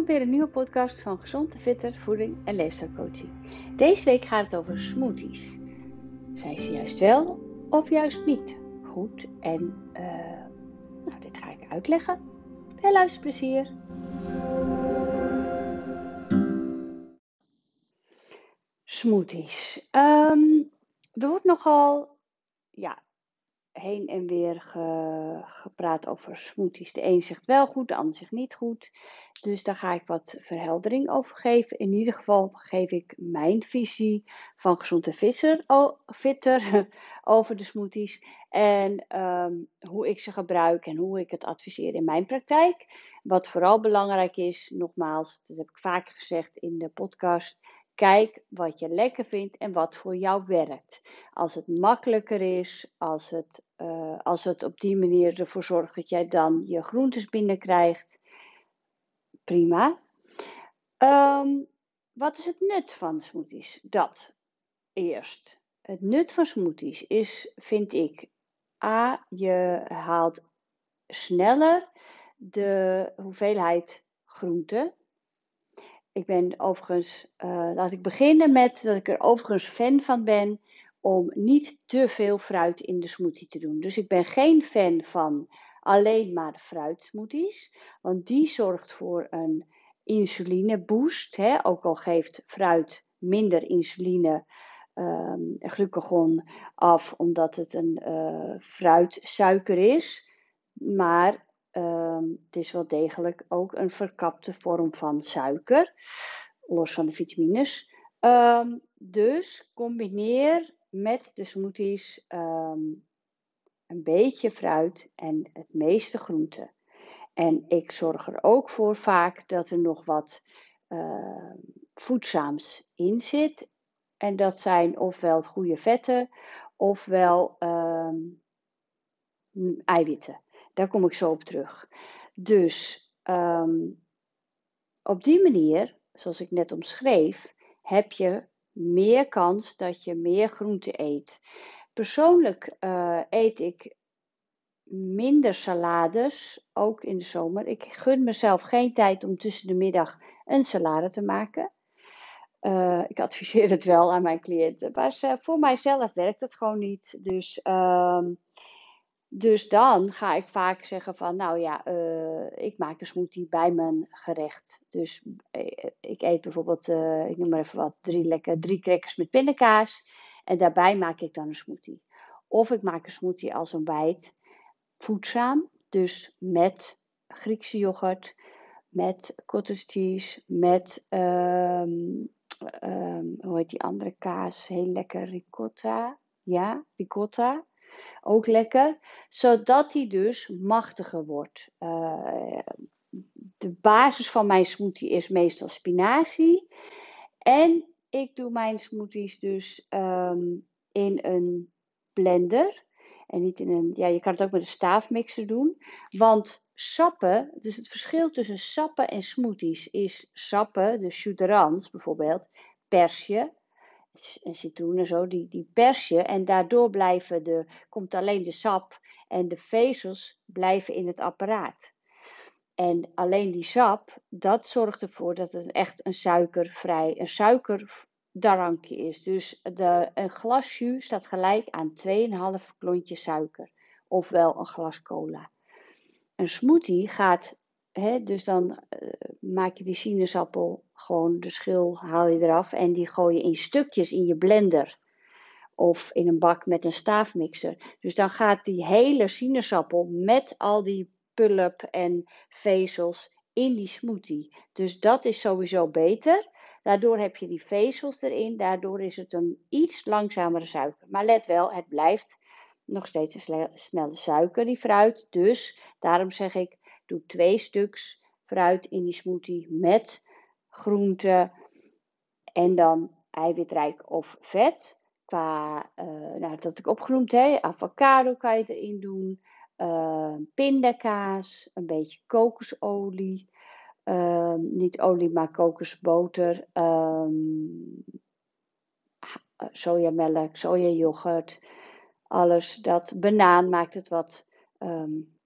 Welkom bij een nieuwe podcast van Gezond en Fitter Voeding en Leefstijlcoaching. Deze week gaat het over smoothies. Zijn ze juist wel of juist niet goed? En uh, nou, dit ga ik uitleggen. Veel luisterplezier! Smoothies. Um, er wordt nogal ja, heen en weer gepraat over smoothies. De een zegt wel goed, de ander zegt niet goed. Dus daar ga ik wat verheldering over geven. In ieder geval geef ik mijn visie van gezond en visser, fitter over de smoothies. En ehm, hoe ik ze gebruik en hoe ik het adviseer in mijn praktijk. Wat vooral belangrijk is, nogmaals, dat heb ik vaker gezegd in de podcast Kijk wat je lekker vindt en wat voor jou werkt. Als het makkelijker is, als het, uh, als het op die manier ervoor zorgt dat jij dan je groentes binnenkrijgt, prima. Um, wat is het nut van smoothies? Dat eerst. Het nut van smoothies is, vind ik, A, je haalt sneller de hoeveelheid groenten ik ben overigens, uh, laat ik beginnen met dat ik er overigens fan van ben om niet te veel fruit in de smoothie te doen. Dus ik ben geen fan van alleen maar fruitsmoothies, want die zorgt voor een insulineboost. Hè? Ook al geeft fruit minder insuline, um, glucagon af, omdat het een uh, fruitsuiker is. Maar Ehm, het is wel degelijk ook een verkapte vorm van suiker, los van de vitamines. Ehm, dus combineer met de smoothies ehm, een beetje fruit en het meeste groente. En ik zorg er ook voor vaak dat er nog wat voedzaams in zit. En dat zijn ofwel goede vetten ofwel eiwitten. Daar kom ik zo op terug. Dus um, op die manier, zoals ik net omschreef, heb je meer kans dat je meer groente eet. Persoonlijk uh, eet ik minder salades, ook in de zomer. Ik gun mezelf geen tijd om tussen de middag een salade te maken. Uh, ik adviseer het wel aan mijn cliënten, maar voor mijzelf werkt het gewoon niet. Dus uh, dus dan ga ik vaak zeggen van, nou ja, uh, ik maak een smoothie bij mijn gerecht. Dus uh, ik eet bijvoorbeeld, ik noem maar even wat, drie, lekker, drie crackers met pindakaas. En daarbij maak ik dan een smoothie. Of ik maak een smoothie als een bijt, voedzaam. Dus met Griekse yoghurt, met cottage cheese, met, um, um, hoe heet die andere kaas? Heel lekker ricotta. Ja, ricotta ook lekker, zodat hij dus machtiger wordt. Uh, de basis van mijn smoothie is meestal spinazie. En ik doe mijn smoothies dus um, in een blender. En niet in een, ja, je kan het ook met een staafmixer doen. Want sappen, dus het verschil tussen sappen en smoothies is sappen, dus chuderans bijvoorbeeld, persje, en citroen en zo, die, die pers je en daardoor blijven de, komt alleen de sap en de vezels blijven in het apparaat. En alleen die sap, dat zorgt ervoor dat het echt een suikervrij, een suikerdrankje is. Dus de, een glas jus staat gelijk aan 2,5 klontje suiker. Ofwel een glas cola. Een smoothie gaat dus dan uh, maak je die sinaasappel gewoon de schil haal je eraf en die gooi je in stukjes in je blender of in een bak met een staafmixer. Dus dan gaat die hele sinaasappel met al die pulp en vezels in die smoothie. Dus dat is sowieso beter. Daardoor heb je die vezels erin. Daardoor is het een iets langzamere suiker. Maar let wel, het blijft nog steeds een snelle suiker, die fruit. Dus daarom zeg ik, Doe twee stuks fruit in die smoothie met groente en dan eiwitrijk of vet. Qua, uh, nou, dat ik opgenoemd heb, avocado kan je erin doen, uh, pindakaas, een beetje kokosolie. Uh, niet olie, maar kokosboter. Um, sojamelk, sojayoghurt. Alles dat. Banaan maakt het wat um,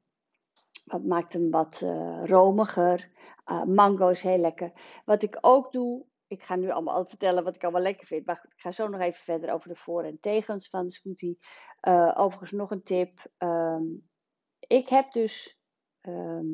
Dat maakt hem wat uh, romiger. mango is heel lekker. Wat ik ook doe, ik ga nu allemaal vertellen wat ik allemaal lekker vind. Maar ik ga zo nog even verder over de voor- en tegens van de smoothie. overigens nog een tip. Ehm, ik heb dus ehm,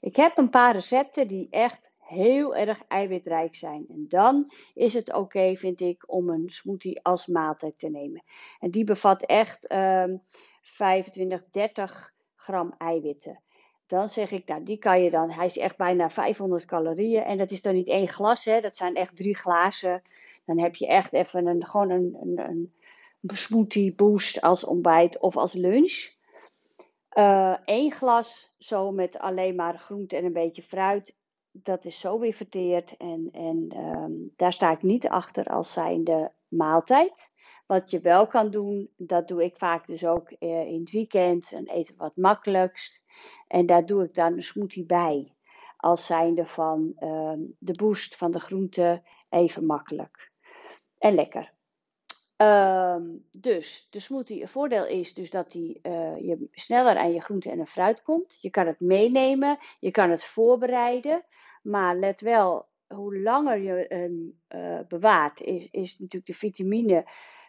ik heb een paar recepten die echt heel erg eiwitrijk zijn. En dan is het oké, vind ik, om een smoothie als maaltijd te nemen. En die bevat echt um, 25, 30 gram eiwitten. Dan zeg ik, nou, die kan je dan. Hij is echt bijna 500 calorieën. En dat is dan niet één glas, hè, dat zijn echt drie glazen. Dan heb je echt even een, gewoon een, een, een smoothie boost als ontbijt of als lunch. Eén eh, glas zo met alleen maar groente en een beetje fruit. Dat is zo weer verteerd. En, en ehm, daar sta ik niet achter als zijnde maaltijd. Wat je wel kan doen, dat doe ik vaak dus ook eh, in het weekend. En eten wat makkelijkst. En daar doe ik dan een smoothie bij. Als zijnde van ehm, de boost van de groente even makkelijk. En lekker. Um, dus de smoothie, het voordeel is dus dat die, uh, je sneller aan je groente en fruit komt. Je kan het meenemen, je kan het voorbereiden. Maar let wel, hoe langer je hem uh, bewaart, is, is natuurlijk de vitamine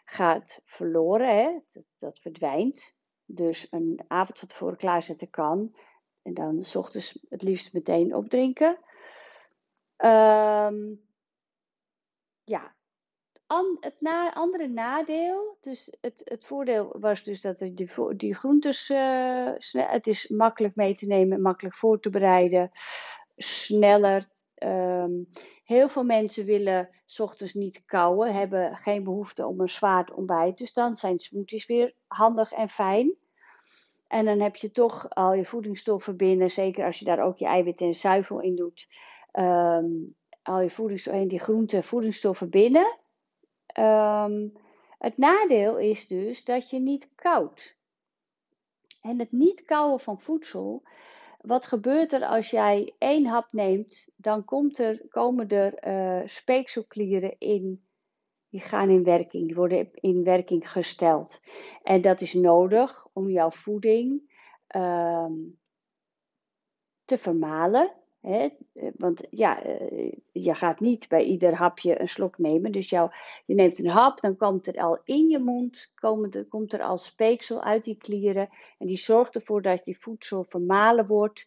gaat verloren. Hè? Dat, verdwijnt. Dus een avond van tevoren klaarzetten kan. En dan s ochtends het liefst meteen opdrinken. Um, ja, het na, andere nadeel, dus het, het voordeel was dus dat die, die groentes, uh, het is makkelijk mee te nemen, makkelijk voor te bereiden, sneller. Um, heel veel mensen willen s ochtends niet kouwen, hebben geen behoefte om een zwaar ontbijt. Dus dan zijn smoothies weer handig en fijn. En dan heb je toch al je voedingsstoffen binnen, zeker als je daar ook je eiwit en zuivel in doet. Um, al je voedingsstoffen, die groente voedingsstoffen binnen. Um, het nadeel is dus dat je niet koudt. En het niet kouwen van voedsel, wat gebeurt er als jij één hap neemt? Dan komt er, komen er uh, speekselklieren in, die gaan in werking, die worden in werking gesteld. En dat is nodig om jouw voeding um, te vermalen. Eh, want ja, eh, je gaat niet bij ieder hapje een slok nemen. Dus jou, je neemt een hap, dan komt er al in je mond, komen komt er al speeksel uit die klieren. En die zorgt ervoor dat die voedsel vermalen wordt.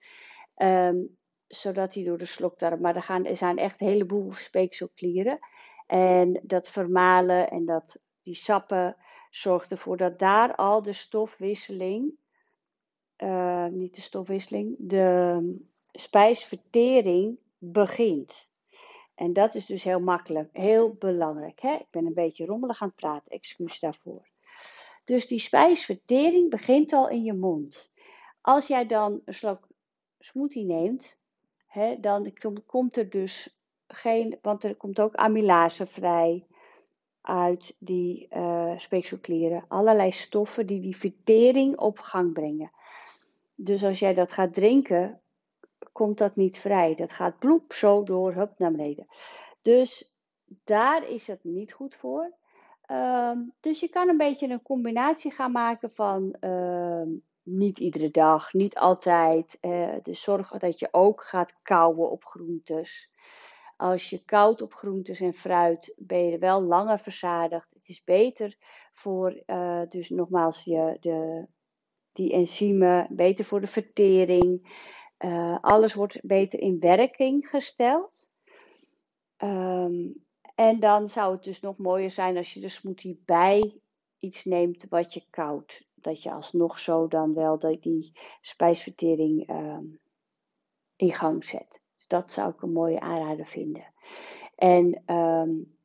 Um, zodat die door de slokdarm. Maar er, gaan, er zijn echt een heleboel speekselklieren. En dat vermalen en dat, die sappen zorgt ervoor dat daar al de stofwisseling. Uh, niet de stofwisseling, de spijsvertering begint. En dat is dus heel makkelijk, heel belangrijk. Hè? Ik ben een beetje rommelig aan het praten, excuus daarvoor. Dus die spijsvertering begint al in je mond. Als jij dan een slok smoothie neemt, hè, dan komt er dus geen, want er komt ook amylase vrij uit die uh, speekselklieren. Allerlei stoffen die die vertering op gang brengen. Dus als jij dat gaat drinken, komt dat niet vrij. Dat gaat bloep zo door, hup, naar beneden. Dus daar is het niet goed voor. Ehm, dus je kan een beetje een combinatie gaan maken van uh, niet iedere dag, niet altijd. Uh, dus zorg dat je ook gaat kauwen op groentes. Als je koudt op groentes en fruit, ben je wel langer verzadigd. Het is beter voor, uh, dus nogmaals, je, de, die enzymen, beter voor de vertering. Uh, alles wordt beter in werking gesteld. Um, en dan zou het dus nog mooier zijn als je de smoothie bij iets neemt wat je koud. Dat je alsnog zo dan wel die spijsvertering um, in gang zet. Dus dat zou ik een mooie aanrader vinden. En um,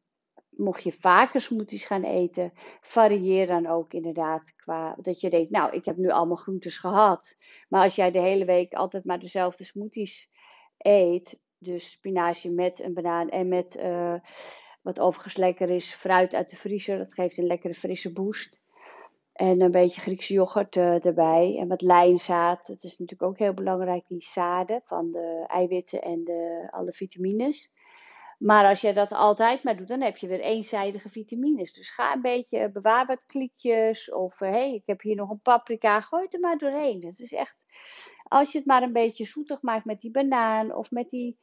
mocht je vaker smoothies gaan eten, varieer dan ook inderdaad qua dat je denkt, nou, ik heb nu allemaal groentes gehad. Maar als jij de hele week altijd maar dezelfde smoothies eet, dus spinazie met een banaan en met uh, wat overigens lekker is, fruit uit de vriezer, dat geeft een lekkere frisse boost. En een beetje Griekse yoghurt uh, erbij. En wat lijnzaad. Dat is natuurlijk ook heel belangrijk, die zaden van de eiwitten en de, alle vitamines. Maar als je dat altijd maar doet, dan heb je weer eenzijdige vitamines. Dus ga een beetje, bewaar wat kliekjes. Of hé, hey, ik heb hier nog een paprika, gooi het er maar doorheen. Het is echt, als je het maar een beetje zoetig maakt met die banaan of met die,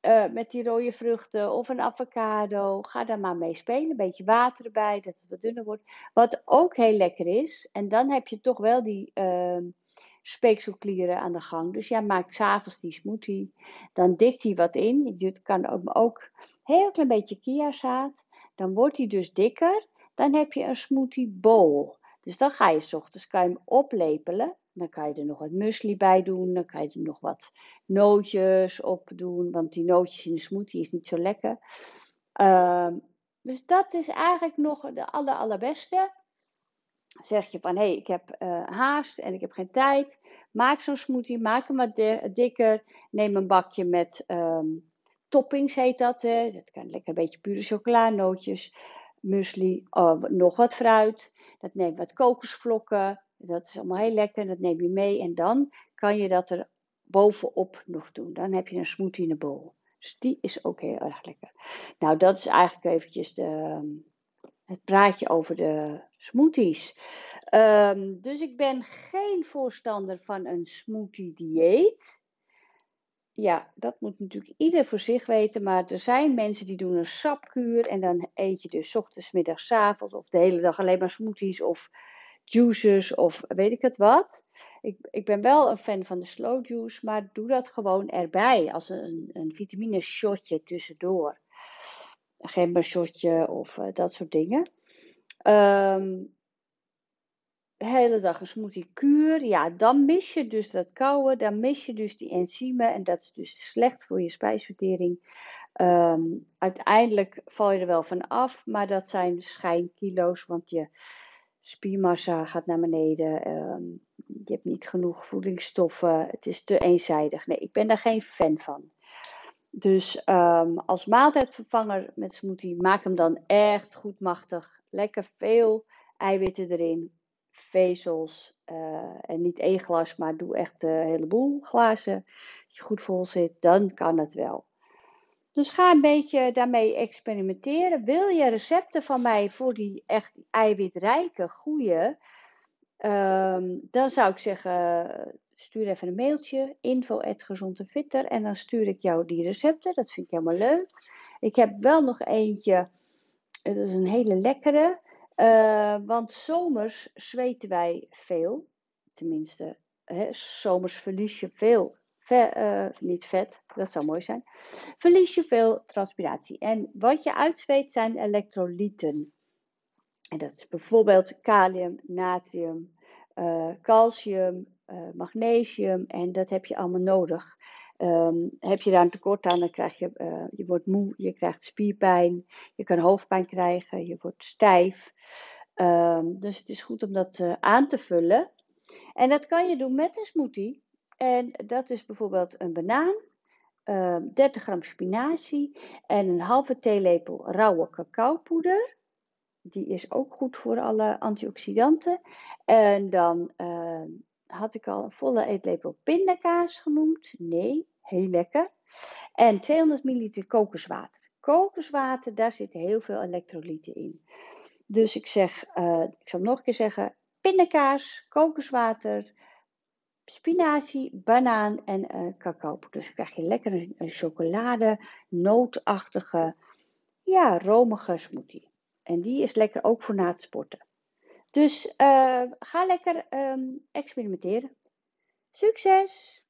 uh, met die rode vruchten of een avocado. Ga daar maar mee spelen. Een beetje water erbij, dat het wat dunner wordt. Wat ook heel lekker is, en dan heb je toch wel die... Uh, speekselklieren aan de gang. Dus jij maakt s'avonds die smoothie. Dan dikt hij wat in. Je kan ook, ook heel klein beetje kiazaad. Dan wordt hij dus dikker. Dan heb je een smoothie bowl. Dus dan ga je s ochtends kan je hem oplepelen. Dan kan je er nog wat muesli bij doen. Dan kan je er nog wat nootjes op doen. Want die nootjes in de smoothie is niet zo lekker. Uh, dus dat is eigenlijk nog de aller, allerbeste zeg je van hé, hey, ik heb uh, haast en ik heb geen tijd. Maak zo'n smoothie, maak hem wat dikker. Neem een bakje met um, toppings, heet dat. Hè. Dat kan lekker een beetje pure chocoladenootjes, muesli, uh, nog wat fruit. Dat neem wat kokosvlokken. Dat is allemaal heel lekker. Dat neem je mee en dan kan je dat er bovenop nog doen. Dan heb je een smoothie in de bol. Dus die is ook heel erg lekker. Nou, dat is eigenlijk eventjes de, ehm, het praatje over de smoothies. Um, dus ik ben geen voorstander van een smoothie dieet. Ja, dat moet natuurlijk ieder voor zich weten. Maar er zijn mensen die doen een sapkuur. En dan eet je dus ochtends, middags, avonds. Of de hele dag alleen maar smoothies of juices of weet ik het wat. Ik, ik ben wel een fan van de slow juice. Maar doe dat gewoon erbij. Als een, een vitamine shotje tussendoor gembershotje of uh, dat soort dingen. De hele dag een smoothie kuur, ja, dan mis je dus dat koude, dan mis je dus die enzymen en dat is dus slecht voor je spijsvertering. Um, uiteindelijk val je er wel van af, maar dat zijn schijnkilo's, want je spiermassa gaat naar beneden. Um, je hebt niet genoeg voedingsstoffen. Het is te eenzijdig. Nee, ik ben daar geen fan van. Dus um, als maaltijdvervanger met smoothie, maak hem dan echt goed machtig. Lekker veel eiwitten erin, vezels uh, en niet één glas, maar doe echt een heleboel glazen. Als je goed vol zit, dan kan het wel. Dus ga een beetje daarmee experimenteren. Wil je recepten van mij voor die echt eiwitrijke, goede, um, dan zou ik zeggen, stuur even een mailtje, info fitter en dan stuur ik jou die recepten. Dat vind ik helemaal leuk. Ik heb wel nog eentje, het is een hele lekkere, uh, want zomers zweten wij veel, tenminste, hè, zomers verlies je veel, ve, uh, niet vet, dat zou mooi zijn, verlies je veel transpiratie. En wat je uitzweet zijn elektrolyten. En dat is bijvoorbeeld kalium, natrium, uh, calcium, uh, magnesium en dat heb je allemaal nodig. Um, heb je daar een tekort aan, dan krijg je, uh, je wordt moe, je krijgt spierpijn, je kan hoofdpijn krijgen, je wordt stijf. Um, dus het is goed om dat uh, aan te vullen. En dat kan je doen met een smoothie. En dat is bijvoorbeeld een banaan, 30 ehm, gram spinazie en een halve theelepel rauwe cacaopoeder. Die is ook goed voor alle antioxidanten. En dan had ik al een volle eetlepel pindakaas genoemd. Nee, heel lekker. En 200 milliliter kokoswater. Kokoswater, daar zitten heel veel elektrolyten in. Dus ik zeg, uh, ik zal nog een keer zeggen, pindakaas, kokoswater, spinazie, banaan en uh, cacao. Dus dan krijg je lekker een, een chocolade, nootachtige, ja, romige smoothie. En die is lekker ook voor na het sporten. Dus uh, ga lekker um, experimenteren. Succes!